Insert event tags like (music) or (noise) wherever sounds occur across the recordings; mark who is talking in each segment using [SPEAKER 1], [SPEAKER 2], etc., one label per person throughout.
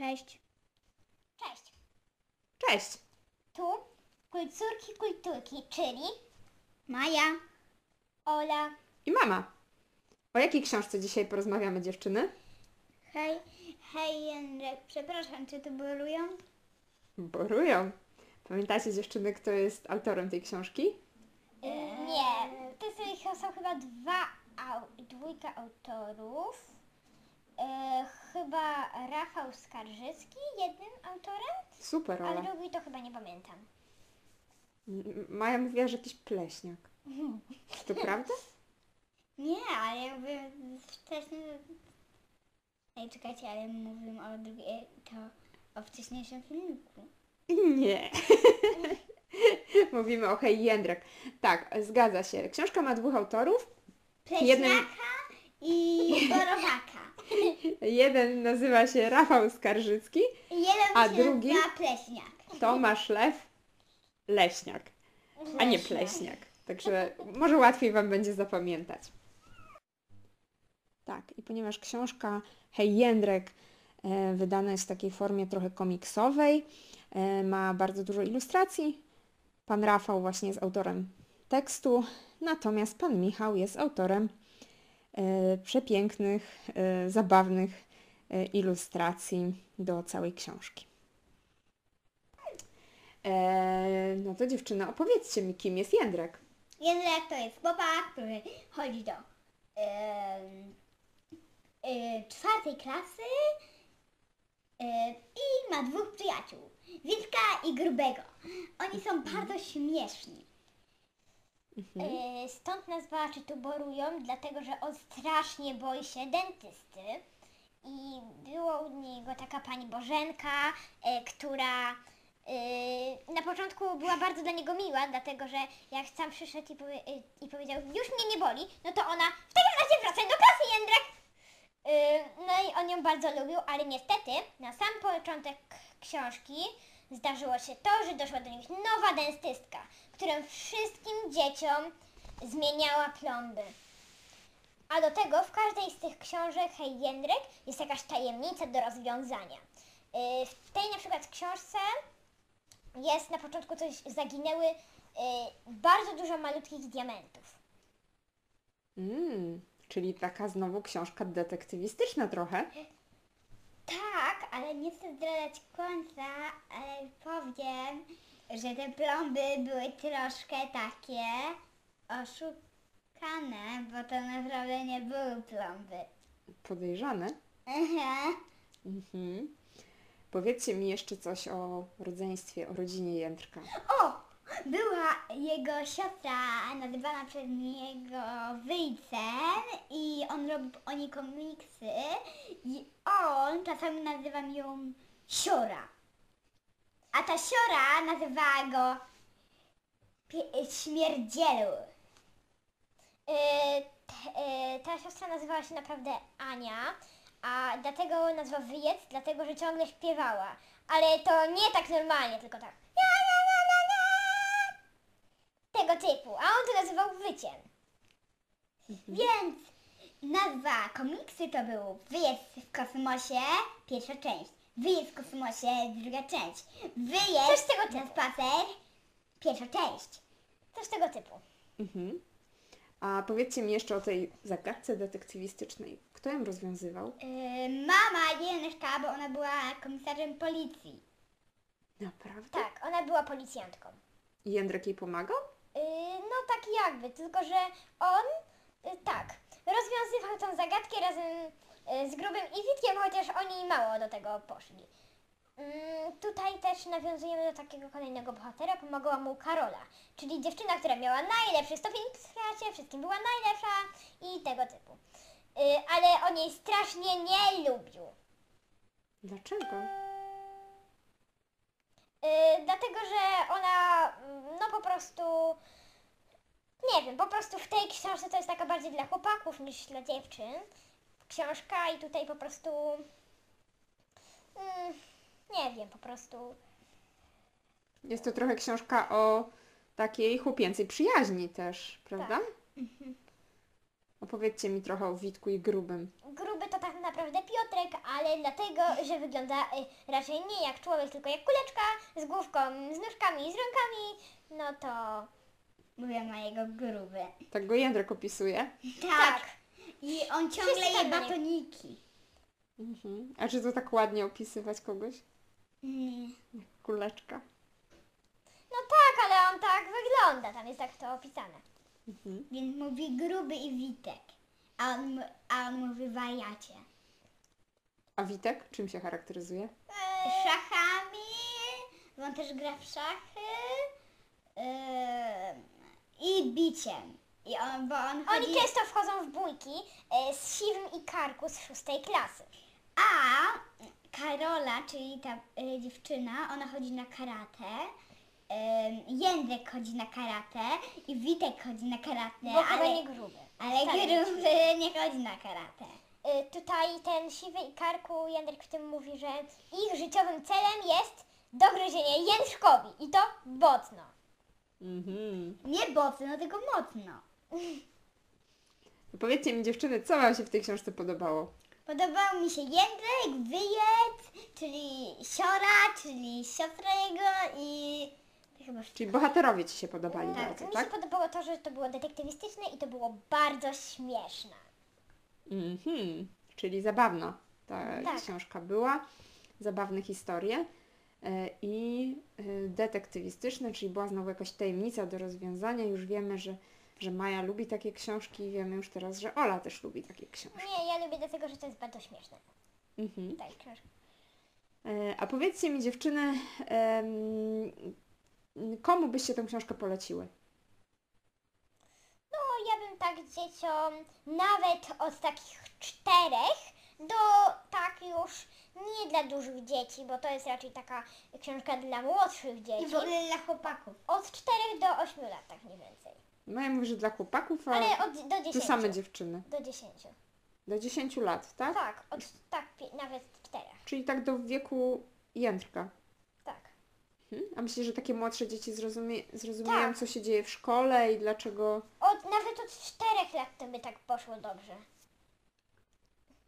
[SPEAKER 1] Cześć.
[SPEAKER 2] Cześć.
[SPEAKER 3] Cześć!
[SPEAKER 2] Tu kulturki kulturki, czyli
[SPEAKER 1] Maja.
[SPEAKER 2] Ola.
[SPEAKER 3] I mama. O jakiej książce dzisiaj porozmawiamy, dziewczyny?
[SPEAKER 1] Hej. Hej Jędrek, przepraszam, czy tu bolują?
[SPEAKER 3] Borują. Pamiętacie, dziewczyny, kto jest autorem tej książki?
[SPEAKER 2] Nie, to są, są chyba dwa, au, dwójka autorów. E, chyba Rafał Skarżycki jednym autorem,
[SPEAKER 3] Super,
[SPEAKER 2] ale
[SPEAKER 3] Ola.
[SPEAKER 2] drugi to chyba nie pamiętam.
[SPEAKER 3] Maja mówiła, że jakiś pleśniak. Czy to prawda? (laughs)
[SPEAKER 1] Nie, ale jakby wcześniej... Ej, czekajcie, ale mówimy o drugiej... to o wcześniejszym filmiku.
[SPEAKER 3] Nie. (laughs) Mówimy o Hej Jędrek. Tak, zgadza się. Książka ma dwóch autorów.
[SPEAKER 1] Pleśniaka
[SPEAKER 3] Jednym-
[SPEAKER 1] i (laughs) borowaka.
[SPEAKER 3] Jeden nazywa się Rafał Skarżycki,
[SPEAKER 1] jeden
[SPEAKER 3] A
[SPEAKER 1] się
[SPEAKER 3] drugi?
[SPEAKER 1] nazywa pleśniak.
[SPEAKER 3] Tomasz Lew Leśniak, a nie Pleśniak. Także może łatwiej Wam będzie zapamiętać. Tak, i ponieważ książka Hej Jędrek e, wydana jest w takiej formie trochę komiksowej, e, ma bardzo dużo ilustracji. Pan Rafał właśnie jest autorem tekstu, natomiast pan Michał jest autorem przepięknych, e, zabawnych e, ilustracji do całej książki. E, no to dziewczyny, opowiedzcie mi, kim jest Jędrek.
[SPEAKER 1] Jędrek to jest chłopak, który chodzi do em, e, czwartej klasy e, i ma dwóch przyjaciół. Witka i Grubego. Oni są bardzo śmieszni.
[SPEAKER 2] E, stąd nazwa czy tu borują, dlatego że on strasznie boi się dentysty. I było u niego taka pani Bożenka, e, która e, na początku była bardzo dla niego miła, dlatego że jak sam przyszedł i, powie, e, i powiedział, już mnie nie boli, no to ona, w takim razie wracaj do klasy, Jędrek! No i on ją bardzo lubił, ale niestety na sam początek książki zdarzyło się to, że doszła do nich nowa dentystka, która wszystkim dzieciom zmieniała plomby. A do tego w każdej z tych książek Hej Jędrek jest jakaś tajemnica do rozwiązania. Yy, W tej na przykład książce jest na początku coś, zaginęły yy, bardzo dużo malutkich diamentów.
[SPEAKER 3] Mm, czyli taka znowu książka detektywistyczna trochę.
[SPEAKER 1] Ale nie chcę zdradzać końca, ale powiem, że te plomby były troszkę takie oszukane, bo to naprawdę nie były plomby.
[SPEAKER 3] Podejrzane.
[SPEAKER 1] Aha.
[SPEAKER 3] Mhm. Powiedzcie mi jeszcze coś o rodzeństwie, o rodzinie Jędrka.
[SPEAKER 1] O! Była jego siostra nazywana przez niego Wyjcen i on robił o niej komiksy i on czasami nazywa ją Siora. A ta Siora nazywała go Śmierdzielu.
[SPEAKER 2] T- yy, ta siostra nazywała się naprawdę Ania, a dlatego nazwa Wyjec, dlatego że ciągle śpiewała. Ale to nie tak normalnie, tylko tak. Tego typu, a on to nazywał Wyciem.
[SPEAKER 1] Więc nazwa komiksy to był Wyjazd w kosmosie, pierwsza część. Wyjazd w kosmosie, druga część.
[SPEAKER 2] Coś
[SPEAKER 1] Wyjazd
[SPEAKER 2] tego
[SPEAKER 1] na spacer, pierwsza część.
[SPEAKER 2] Coś tego typu.
[SPEAKER 3] Mhm. A powiedzcie mi jeszcze o tej zagadce detektywistycznej. Kto ją rozwiązywał?
[SPEAKER 1] Yy, mama Jędrka, bo ona była komisarzem policji.
[SPEAKER 3] Naprawdę?
[SPEAKER 2] Tak, ona była policjantką.
[SPEAKER 3] I Jędrek jej pomagał?
[SPEAKER 2] Yy, no tak jakby, tylko że on yy, tak, rozwiązywał tą zagadkę razem yy, z Grubym i Witkiem, chociaż oni mało do tego poszli. Yy, tutaj też nawiązujemy do takiego kolejnego bohatera, pomagała mu Karola, czyli dziewczyna, która miała najlepszy stopień w klasie, wszystkim była najlepsza i tego typu. Ale on jej strasznie nie lubił.
[SPEAKER 3] Dlaczego?
[SPEAKER 2] Dlatego, że ona, mm, no po prostu, nie wiem, po prostu w tej książce to jest taka bardziej dla chłopaków niż dla dziewczyn. Książka i tutaj po prostu, mm, nie wiem, po prostu,
[SPEAKER 3] Jest to trochę książka o takiej chłopięcej przyjaźni też, prawda? Opowiedzcie mi trochę o Witku i Grubym.
[SPEAKER 2] gruby to tak naprawdę Piotrek, ale dlatego, że wygląda y, raczej nie jak człowiek, tylko jak kuleczka z główką, z nóżkami i z rękami, no to
[SPEAKER 1] Mówię na jego gruby.
[SPEAKER 3] Tak go Jędrek opisuje.
[SPEAKER 1] Tak. I on ciągle
[SPEAKER 2] Wszyscy
[SPEAKER 1] je
[SPEAKER 2] tak niego.
[SPEAKER 1] batoniki.
[SPEAKER 3] Mhm. A czy to tak ładnie opisywać kogoś?
[SPEAKER 1] Mm.
[SPEAKER 3] Kuleczka.
[SPEAKER 2] No tak, ale on tak wygląda, tam jest tak to opisane.
[SPEAKER 3] Mhm.
[SPEAKER 1] Więc mówi gruby i Witek. A on, mu- a on mówi wariacie.
[SPEAKER 3] A Witek czym się charakteryzuje?
[SPEAKER 2] Eee,
[SPEAKER 1] Szachami, bo on też gra w szachy. Ym, I biciem. I on, bo on chodzi...
[SPEAKER 2] Oni często wchodzą w bójki e, z Siwym i Karku z szóstej klasy.
[SPEAKER 1] A Karola, czyli ta y, dziewczyna, ona chodzi na karate. Ym, Jędrek chodzi na karate i Witek chodzi na karate,
[SPEAKER 2] Bo chyba
[SPEAKER 1] ale,
[SPEAKER 2] nie gruby.
[SPEAKER 1] ale
[SPEAKER 2] Wcale nie.
[SPEAKER 1] gruby nie chodzi na karate.
[SPEAKER 2] E, tutaj ten Siwy i Karku, Jędrek w tym mówi, że ich życiowym celem jest dogryzienie Jędrkowi i to mocno.
[SPEAKER 3] Mhm.
[SPEAKER 1] Nie mocno, tylko mocno.
[SPEAKER 3] No Powiedzcie mi dziewczyny, co wam się w tej książce podobało?
[SPEAKER 1] Podobał mi się Jędrek, Wyjec, czyli Siora, czyli siostra jego i chyba wszystko.
[SPEAKER 3] Czyli bohaterowie ci się podobali
[SPEAKER 2] Tak,
[SPEAKER 3] bardzo,
[SPEAKER 2] mi
[SPEAKER 3] tak?
[SPEAKER 2] się podobało to, że to było detektywistyczne i to było bardzo śmieszne.
[SPEAKER 3] Mhm. Czyli zabawna ta
[SPEAKER 2] Tak.
[SPEAKER 3] książka była. Zabawne historie. E, I e, detektywistyczne, czyli była znowu jakaś tajemnica do rozwiązania. Już wiemy, że, że Maja lubi takie książki. Wiemy już teraz, że Ola też lubi takie książki.
[SPEAKER 2] Nie, ja lubię dlatego, że to jest bardzo śmieszne.
[SPEAKER 3] Mhm.
[SPEAKER 2] Tak, książka.
[SPEAKER 3] E, A powiedzcie mi dziewczyny, komu byście tę książkę poleciły?
[SPEAKER 2] No, ja bym tak dzieciom nawet od takich czterech do tak już nie dla dużych dzieci, bo to jest raczej taka książka dla młodszych
[SPEAKER 1] I
[SPEAKER 2] dzieci.
[SPEAKER 1] w ogóle dla chłopaków.
[SPEAKER 2] Od czterech do ośmiu lat, tak mniej więcej.
[SPEAKER 3] Maja mówi, że dla chłopaków, a
[SPEAKER 2] Ale od, do
[SPEAKER 3] to
[SPEAKER 2] dziesięciu.
[SPEAKER 3] same dziewczyny.
[SPEAKER 2] Do dziesięciu.
[SPEAKER 3] Do 10 lat, tak?
[SPEAKER 2] Tak, od tak, nawet czterech.
[SPEAKER 3] Czyli tak do wieku jędrka.
[SPEAKER 2] Tak.
[SPEAKER 3] Mhm. A myślisz, że takie młodsze dzieci zrozumie, zrozumieją,
[SPEAKER 2] Tak.
[SPEAKER 3] co się dzieje w szkole i dlaczego...
[SPEAKER 2] Od, nawet od czterech lat to by tak poszło dobrze.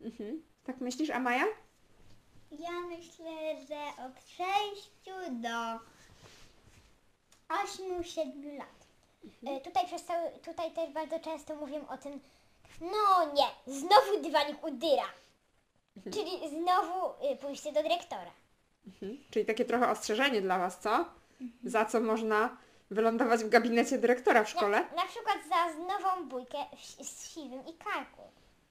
[SPEAKER 3] Mhm. Tak myślisz, a Maja?
[SPEAKER 1] Ja myślę, że od 6 do 8-7 lat.
[SPEAKER 2] E, Tutaj, przez cały, tutaj też bardzo często mówię o tym, no nie, znowu dywanik udyra. Czyli znowu y, pójście do dyrektora.
[SPEAKER 3] Mhm. Czyli takie trochę ostrzeżenie dla Was, co? Za co można wylądować w gabinecie dyrektora w szkole?
[SPEAKER 2] Na, na przykład za nową bójkę w, z siwym i karku.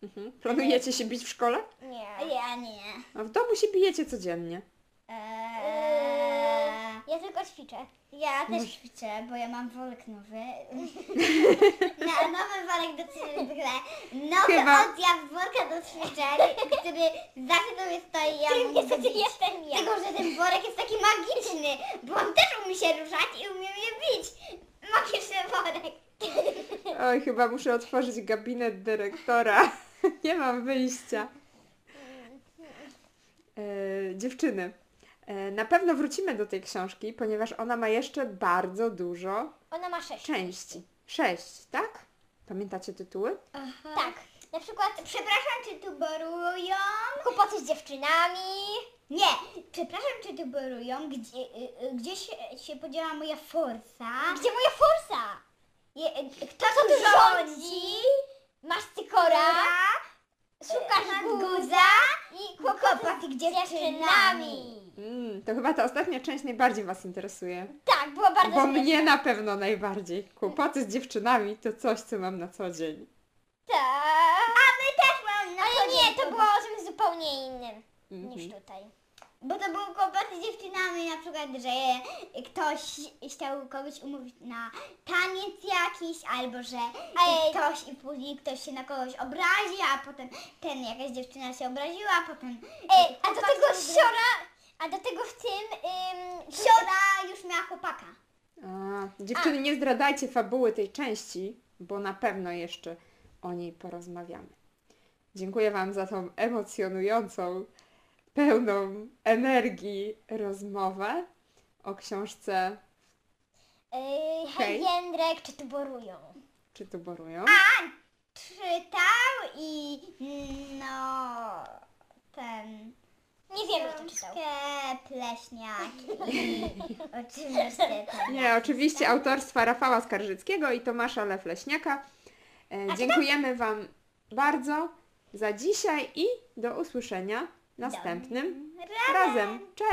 [SPEAKER 3] Mhm. Planujecie się bić w szkole?
[SPEAKER 2] Nie.
[SPEAKER 1] Ja nie.
[SPEAKER 3] A w domu się bijecie codziennie.
[SPEAKER 1] Eee,
[SPEAKER 2] Ja tylko ćwiczę.
[SPEAKER 1] ja też ćwiczę, bo ja mam worek nowy. (laughs) Na, nowy worek do ćwiczeń. Nowy
[SPEAKER 3] Chyba-
[SPEAKER 1] odjazd worka do ćwiczeń, który zawsze do mnie stoi i ja
[SPEAKER 2] Którym
[SPEAKER 1] mam
[SPEAKER 2] niestety
[SPEAKER 1] bić.
[SPEAKER 2] jestem ja.
[SPEAKER 1] Tylko, że ten worek jest taki magiczny, bo on też umie się ruszać i umie mnie bić. Magiczny worek.
[SPEAKER 3] Oj, chyba muszę otworzyć gabinet dyrektora. (laughs) Nie mam wyjścia. E, dziewczyny, e, na pewno wrócimy do tej książki, ponieważ ona ma jeszcze bardzo dużo
[SPEAKER 2] Ona ma sześć.
[SPEAKER 3] części. Sześć, tak? Pamiętacie tytuły?
[SPEAKER 2] Tak. Na przykład
[SPEAKER 1] Przepraszam, czy tu borują?
[SPEAKER 2] kłopoty z dziewczynami.
[SPEAKER 1] Nie, przepraszam, czy tu borują? Gdzie, y, y, gdzie się, się podziała moja forsa?
[SPEAKER 2] Gdzie moja forsa?
[SPEAKER 1] Je, y, kto tu rządzi?
[SPEAKER 2] Masz cykora, szukasz
[SPEAKER 1] Masz
[SPEAKER 2] guza i
[SPEAKER 1] kłopoty
[SPEAKER 2] kłopoty
[SPEAKER 1] z dziewczynami.
[SPEAKER 3] Mm, to chyba ta ostatnia część najbardziej Was interesuje.
[SPEAKER 2] Tak, było bardzo
[SPEAKER 3] Bo
[SPEAKER 2] śmieszne.
[SPEAKER 3] mnie na pewno najbardziej. Kłopoty z dziewczynami to coś, co mam na co dzień.
[SPEAKER 2] Tak.
[SPEAKER 1] A my też mamy na
[SPEAKER 2] Ale
[SPEAKER 1] co
[SPEAKER 2] nie,
[SPEAKER 1] dzień
[SPEAKER 2] to było o czymś zupełnie innym niż
[SPEAKER 3] Mhm.
[SPEAKER 2] tutaj.
[SPEAKER 1] Bo to był kłopot z dziewczynami, na przykład, że ktoś chciał kogoś umówić na taniec jakiś, albo że ktoś i później ktoś się na kogoś obrazi, a potem ten jakaś dziewczyna się obraziła, a potem
[SPEAKER 2] Ej, a do tego siora, a do tego w tym... Ym,
[SPEAKER 1] Siora już miała chłopaka.
[SPEAKER 3] A, dziewczyny, nie zdradzajcie fabuły tej części, bo na pewno jeszcze o niej porozmawiamy. Dziękuję Wam za tą emocjonującą, pełną energii rozmowę o książce
[SPEAKER 2] Yy,
[SPEAKER 3] Hej.
[SPEAKER 2] hej Jędrek, czy tu borują?
[SPEAKER 3] Czy tu borują?
[SPEAKER 1] czytał i no ten
[SPEAKER 2] Nie wiemy, kto czytał.
[SPEAKER 1] Książkę Pleśniaki. Oczywiście (laughs)
[SPEAKER 3] Nie, oczywiście autorstwa Rafała Skarżyckiego i Tomasza Lefleśniaka. E, dziękujemy Wam bardzo za dzisiaj i do usłyszenia następnym razem. Cześć!